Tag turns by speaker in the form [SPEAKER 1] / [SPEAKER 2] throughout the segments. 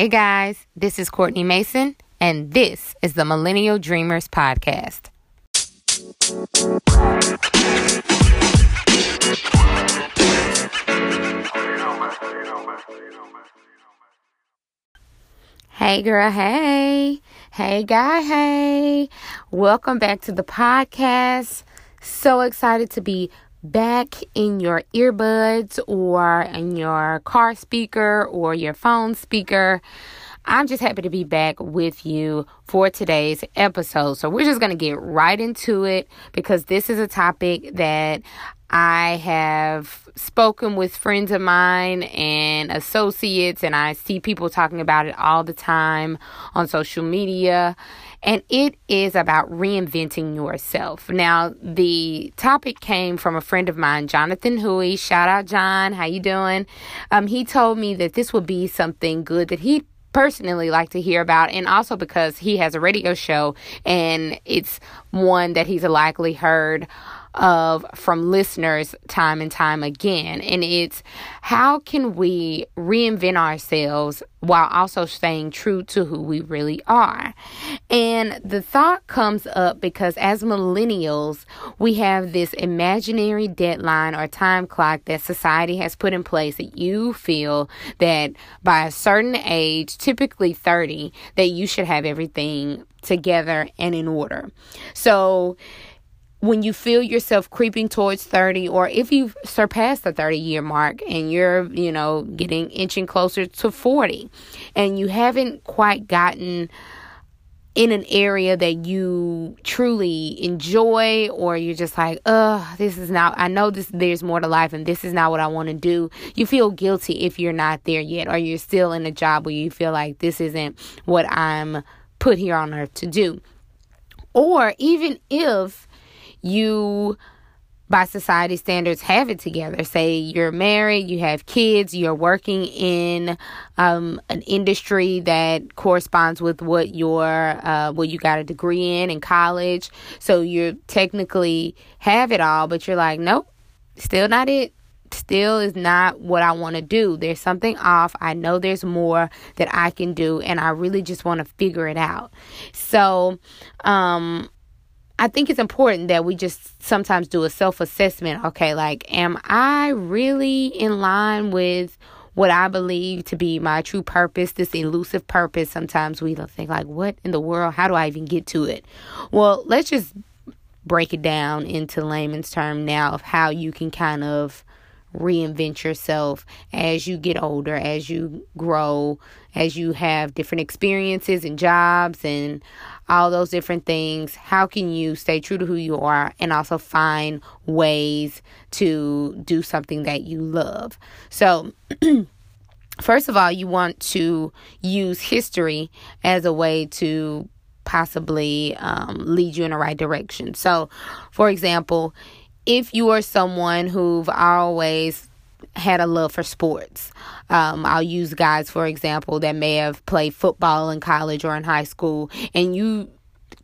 [SPEAKER 1] Hey guys, this is Courtney Mason, and this is the Millennial Dreamers Podcast. Hey girl, hey. Hey guy, hey. Welcome back to the podcast. So excited to be back in your earbuds or in your car speaker or your phone speaker. I'm just happy to be back with you for today's episode. So, we're just going to get right into it because this is a topic that I have spoken with friends of mine and associates, and I see people talking about it all the time on social media. And it is about reinventing yourself. Now, the topic came from a friend of mine, Jonathan Huey. Shout out, John. How you doing? Um, he told me that this would be something good that he personally like to hear about and also because he has a radio show and it's one that he's likely heard of from listeners time and time again. And it's how can we reinvent ourselves while also staying true to who we really are? And the thought comes up because as millennials, we have this imaginary deadline or time clock that society has put in place that you feel that by a certain age, typically 30, that you should have everything together and in order. So, when you feel yourself creeping towards 30 or if you've surpassed the 30 year mark and you're you know getting inching closer to 40 and you haven't quite gotten in an area that you truly enjoy or you're just like oh this is not i know this there's more to life and this is not what i want to do you feel guilty if you're not there yet or you're still in a job where you feel like this isn't what i'm put here on earth to do. Or even if you by society standards have it together say you're married you have kids you're working in um, an industry that corresponds with what your uh, what you got a degree in in college so you technically have it all but you're like nope still not it still is not what I want to do. There's something off. I know there's more that I can do and I really just want to figure it out. So, um I think it's important that we just sometimes do a self assessment. Okay, like, am I really in line with what I believe to be my true purpose, this elusive purpose? Sometimes we think, like, what in the world? How do I even get to it? Well, let's just break it down into layman's term now of how you can kind of reinvent yourself as you get older, as you grow, as you have different experiences and jobs and all those different things. How can you stay true to who you are and also find ways to do something that you love? So, first of all, you want to use history as a way to possibly um, lead you in the right direction. So, for example, if you are someone who've always had a love for sports. Um, I'll use guys, for example, that may have played football in college or in high school, and you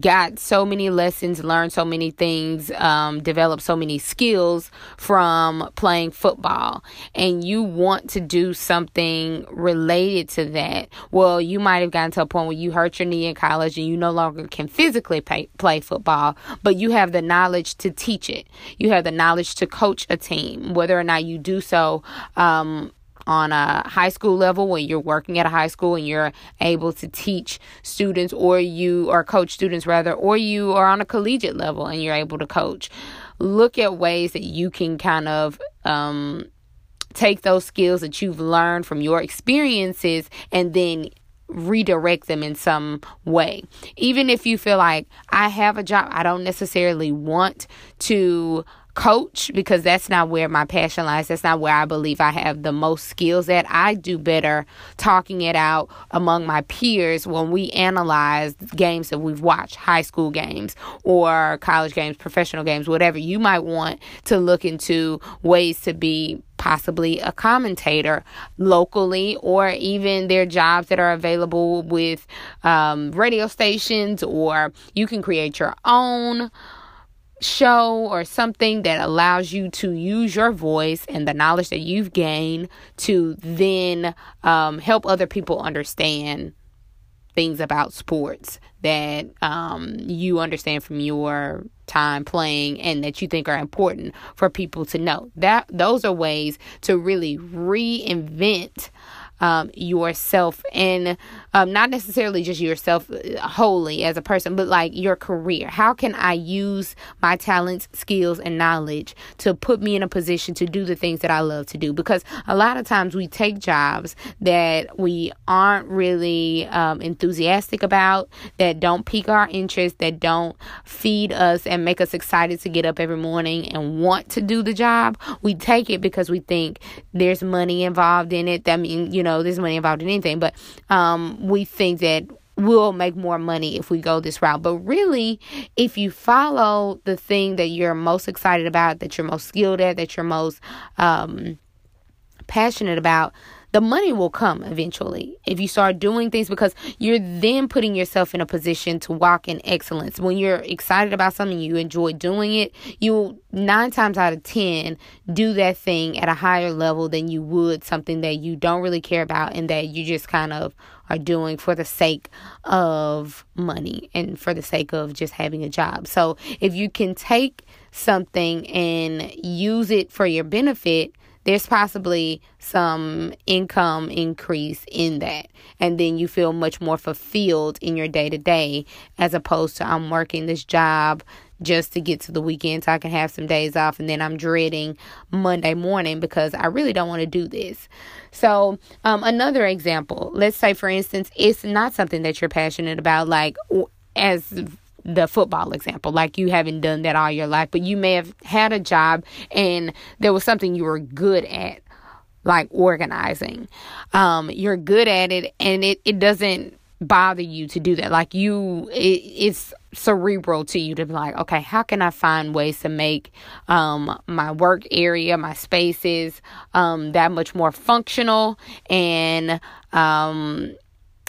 [SPEAKER 1] got so many lessons, learned so many things, um, developed so many skills from playing football, and you want to do something related to that. Well, you might have gotten to a point where you hurt your knee in college and you no longer can physically pay, play football, but you have the knowledge to teach it. You have the knowledge to coach a team, whether or not you do so. Um, on a high school level when you're working at a high school and you're able to teach students or you or coach students rather or you are on a collegiate level and you're able to coach look at ways that you can kind of um, take those skills that you've learned from your experiences and then redirect them in some way. Even if you feel like I have a job, I don't necessarily want to coach because that's not where my passion lies. That's not where I believe I have the most skills at. I do better talking it out among my peers when we analyze games that we've watched, high school games or college games, professional games, whatever. You might want to look into ways to be possibly a commentator locally or even their jobs that are available with um, radio stations or you can create your own show or something that allows you to use your voice and the knowledge that you've gained to then um, help other people understand things about sports that um, you understand from your time playing and that you think are important for people to know. That those are ways to really reinvent um, yourself and um, not necessarily just yourself uh, wholly as a person, but like your career. How can I use my talents, skills, and knowledge to put me in a position to do the things that I love to do? Because a lot of times we take jobs that we aren't really um, enthusiastic about, that don't pique our interest, that don't feed us and make us excited to get up every morning and want to do the job. We take it because we think there's money involved in it. That means, you know, know there's money involved in anything, but um, we think that we'll make more money if we go this route. But really, if you follow the thing that you're most excited about, that you're most skilled at, that you're most um, passionate about, the money will come eventually if you start doing things because you're then putting yourself in a position to walk in excellence. When you're excited about something, you enjoy doing it, you'll nine times out of ten do that thing at a higher level than you would something that you don't really care about and that you just kind of are doing for the sake of money and for the sake of just having a job. So if you can take something and use it for your benefit, there's possibly some income increase in that. And then you feel much more fulfilled in your day to day as opposed to I'm working this job just to get to the weekend so I can have some days off and then I'm dreading Monday morning because I really don't want to do this. So, um, another example, let's say for instance, it's not something that you're passionate about, like as the football example, like you haven't done that all your life, but you may have had a job and there was something you were good at, like organizing. Um, you're good at it and it, it doesn't bother you to do that. Like you, it, it's cerebral to you to be like, okay, how can I find ways to make um, my work area, my spaces, um, that much more functional and um,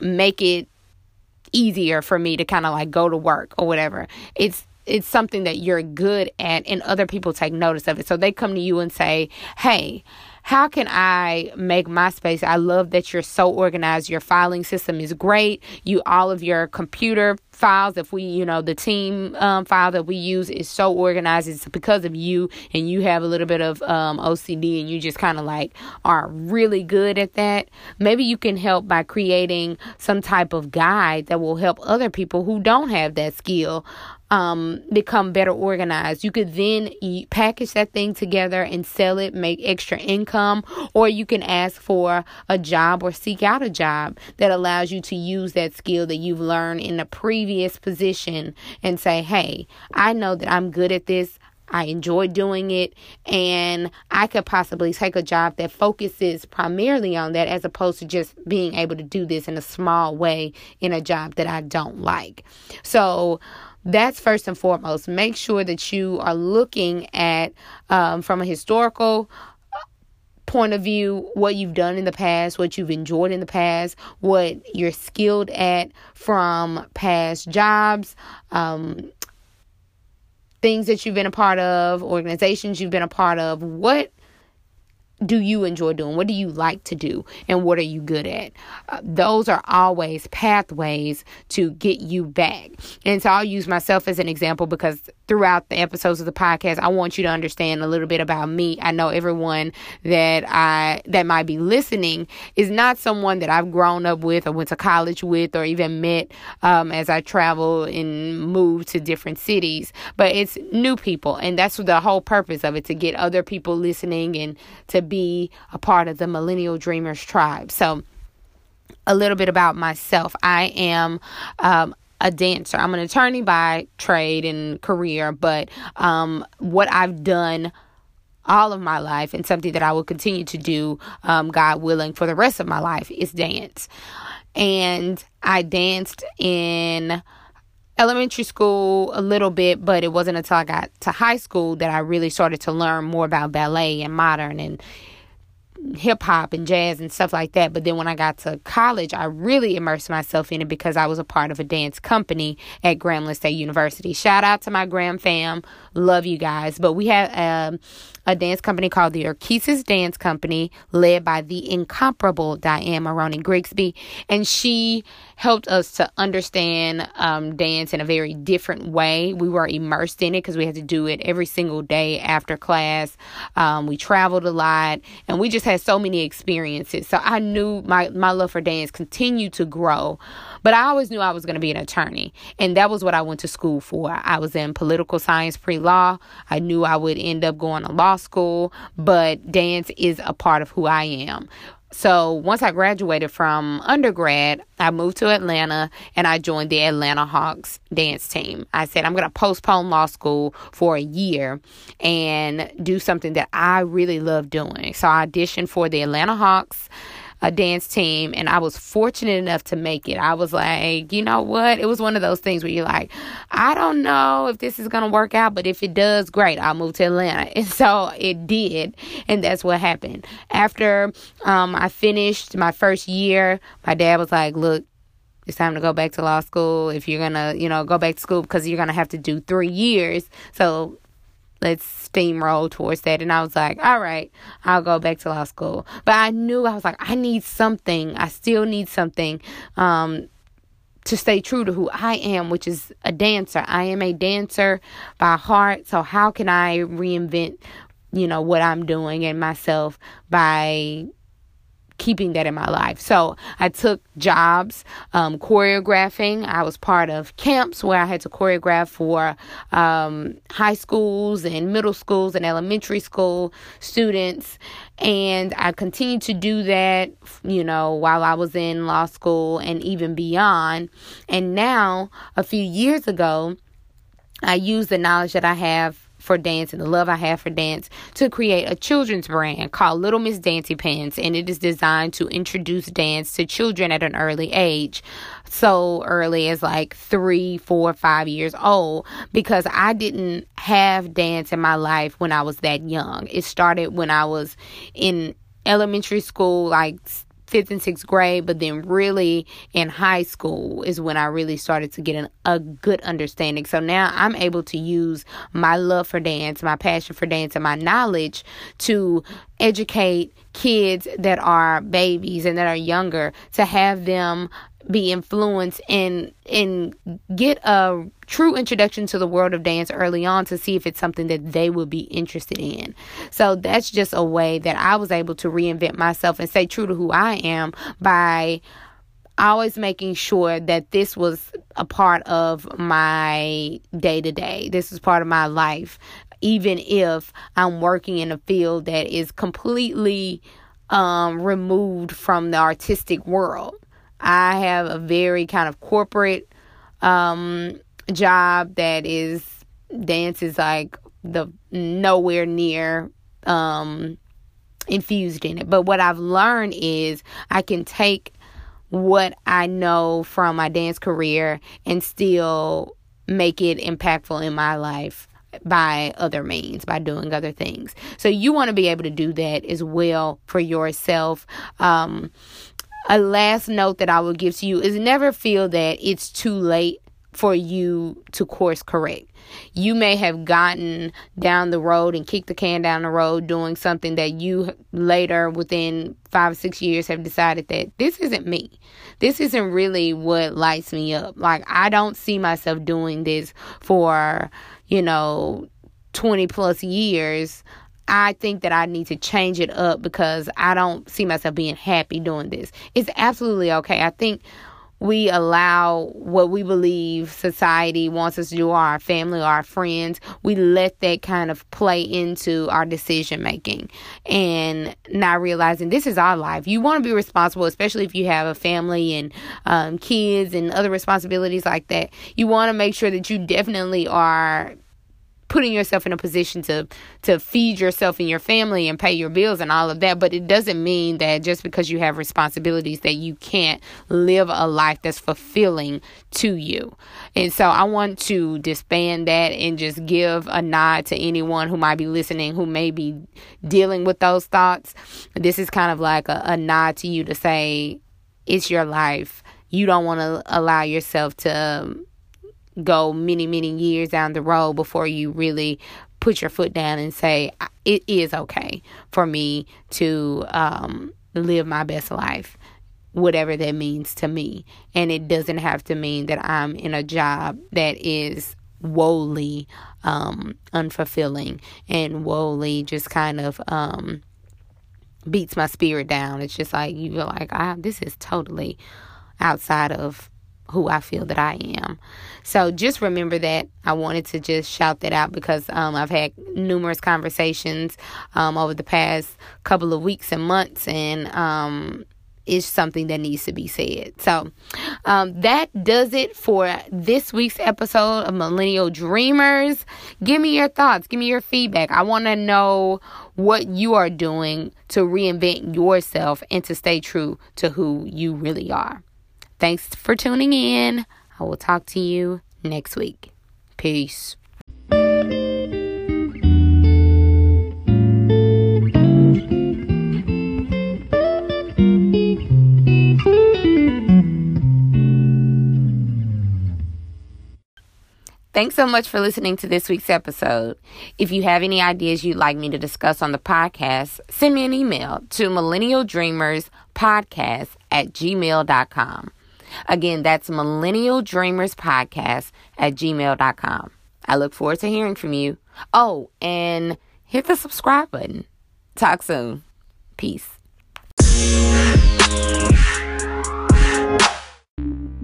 [SPEAKER 1] make it easier for me to kind of like go to work or whatever. It's it's something that you're good at and other people take notice of it. So they come to you and say, "Hey, how can I make my space? I love that you're so organized. Your filing system is great. You all of your computer files if we you know the team um, file that we use is so organized it's because of you and you have a little bit of um, ocd and you just kind of like are really good at that maybe you can help by creating some type of guide that will help other people who don't have that skill um, become better organized. You could then package that thing together and sell it, make extra income, or you can ask for a job or seek out a job that allows you to use that skill that you've learned in a previous position and say, hey, I know that I'm good at this. I enjoy doing it, and I could possibly take a job that focuses primarily on that as opposed to just being able to do this in a small way in a job that I don't like. So, that's first and foremost. Make sure that you are looking at, um, from a historical uh, point of view, what you've done in the past, what you've enjoyed in the past, what you're skilled at from past jobs, um, things that you've been a part of, organizations you've been a part of. What do you enjoy doing? What do you like to do? And what are you good at? Uh, those are always pathways to get you back. And so I'll use myself as an example because throughout the episodes of the podcast, I want you to understand a little bit about me. I know everyone that I that might be listening is not someone that I've grown up with or went to college with or even met um, as I travel and move to different cities. But it's new people, and that's the whole purpose of it to get other people listening and to be a part of the Millennial Dreamers tribe. So, a little bit about myself. I am um, a dancer. I'm an attorney by trade and career, but um, what I've done all of my life and something that I will continue to do, um, God willing, for the rest of my life is dance. And I danced in elementary school a little bit, but it wasn't until I got to high school that I really started to learn more about ballet and modern and hip hop and jazz and stuff like that. But then when I got to college, I really immersed myself in it because I was a part of a dance company at Grambling State University. Shout out to my Gram fam. Love you guys. But we have um, a dance company called the Orchesis Dance Company, led by the incomparable Diane Maroney Grigsby. And she helped us to understand um, dance in a very different way. We were immersed in it because we had to do it every single day after class. Um, we traveled a lot and we just had so many experiences. So I knew my, my love for dance continued to grow. But I always knew I was going to be an attorney. And that was what I went to school for. I was in political science pre law. I knew I would end up going to law school, but dance is a part of who I am. So once I graduated from undergrad, I moved to Atlanta and I joined the Atlanta Hawks dance team. I said, I'm going to postpone law school for a year and do something that I really love doing. So I auditioned for the Atlanta Hawks a dance team and I was fortunate enough to make it. I was like, you know what? It was one of those things where you're like, I don't know if this is going to work out, but if it does, great. I'll move to Atlanta. And so it did. And that's what happened. After um, I finished my first year, my dad was like, look, it's time to go back to law school if you're gonna you know go back to school because you're gonna have to do three years so let's steamroll towards that. And I was like, all right, I'll go back to law school. But I knew I was like, I need something. I still need something um, to stay true to who I am, which is a dancer. I am a dancer by heart. So how can I reinvent, you know, what I'm doing and myself by keeping that in my life. So I took jobs um, choreographing. I was part of camps where I had to choreograph for um, high schools and middle schools and elementary school students. And I continued to do that, you know, while I was in law school and even beyond. And now, a few years ago, I used the knowledge that I have for dance and the love I have for dance to create a children's brand called Little Miss Dancy Pants. And it is designed to introduce dance to children at an early age. So early as like three, four, five years old because I didn't have dance in my life when I was that young. It started when I was in elementary school, like fifth and sixth grade, but then really in high school is when I really started to get an, a good understanding. So now I'm able to use my love for dance, my passion for dance, and my knowledge to educate kids that are babies and that are younger to have them be influenced and and get a true introduction to the world of dance early on to see if it's something that they would be interested in. So that's just a way that I was able to reinvent myself and stay true to who I am by always making sure that this was a part of my day to day. This is part of my life even if I'm working in a field that is completely um, removed from the artistic world. I have a very kind of corporate um, job that is dance is like the nowhere near um, infused in it. But what I've learned is I can take what I know from my dance career and still make it impactful in my life by other means, by doing other things. So you want to be able to do that as well for yourself. Um, a last note that I will give to you is never feel that it's too late for you to course correct. You may have gotten down the road and kicked the can down the road doing something that you later, within five or six years, have decided that this isn't me. This isn't really what lights me up. Like, I don't see myself doing this for, you know, 20 plus years. I think that I need to change it up because I don't see myself being happy doing this. It's absolutely okay. I think we allow what we believe society wants us to do, or our family, or our friends, we let that kind of play into our decision making and not realizing this is our life. You want to be responsible, especially if you have a family and um, kids and other responsibilities like that. You want to make sure that you definitely are putting yourself in a position to to feed yourself and your family and pay your bills and all of that but it doesn't mean that just because you have responsibilities that you can't live a life that's fulfilling to you. And so i want to disband that and just give a nod to anyone who might be listening who may be dealing with those thoughts. This is kind of like a, a nod to you to say it's your life. You don't want to allow yourself to um, go many, many years down the road before you really put your foot down and say, it is okay for me to um, live my best life, whatever that means to me. And it doesn't have to mean that I'm in a job that is woefully um, unfulfilling and woefully just kind of um, beats my spirit down. It's just like you feel like, ah, this is totally outside of who I feel that I am. So just remember that. I wanted to just shout that out because um, I've had numerous conversations um, over the past couple of weeks and months, and um, it's something that needs to be said. So um, that does it for this week's episode of Millennial Dreamers. Give me your thoughts, give me your feedback. I want to know what you are doing to reinvent yourself and to stay true to who you really are. Thanks for tuning in. I will talk to you next week. Peace. Thanks so much for listening to this week's episode. If you have any ideas you'd like me to discuss on the podcast, send me an email to millennialdreamerspodcast at gmail.com. Again, that's Millennial Dreamers Podcast at gmail.com. I look forward to hearing from you. Oh, and hit the subscribe button. Talk soon. Peace.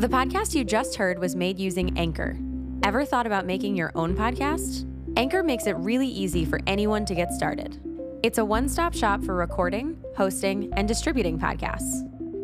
[SPEAKER 2] The podcast you just heard was made using Anchor. Ever thought about making your own podcast? Anchor makes it really easy for anyone to get started. It's a one stop shop for recording, hosting, and distributing podcasts.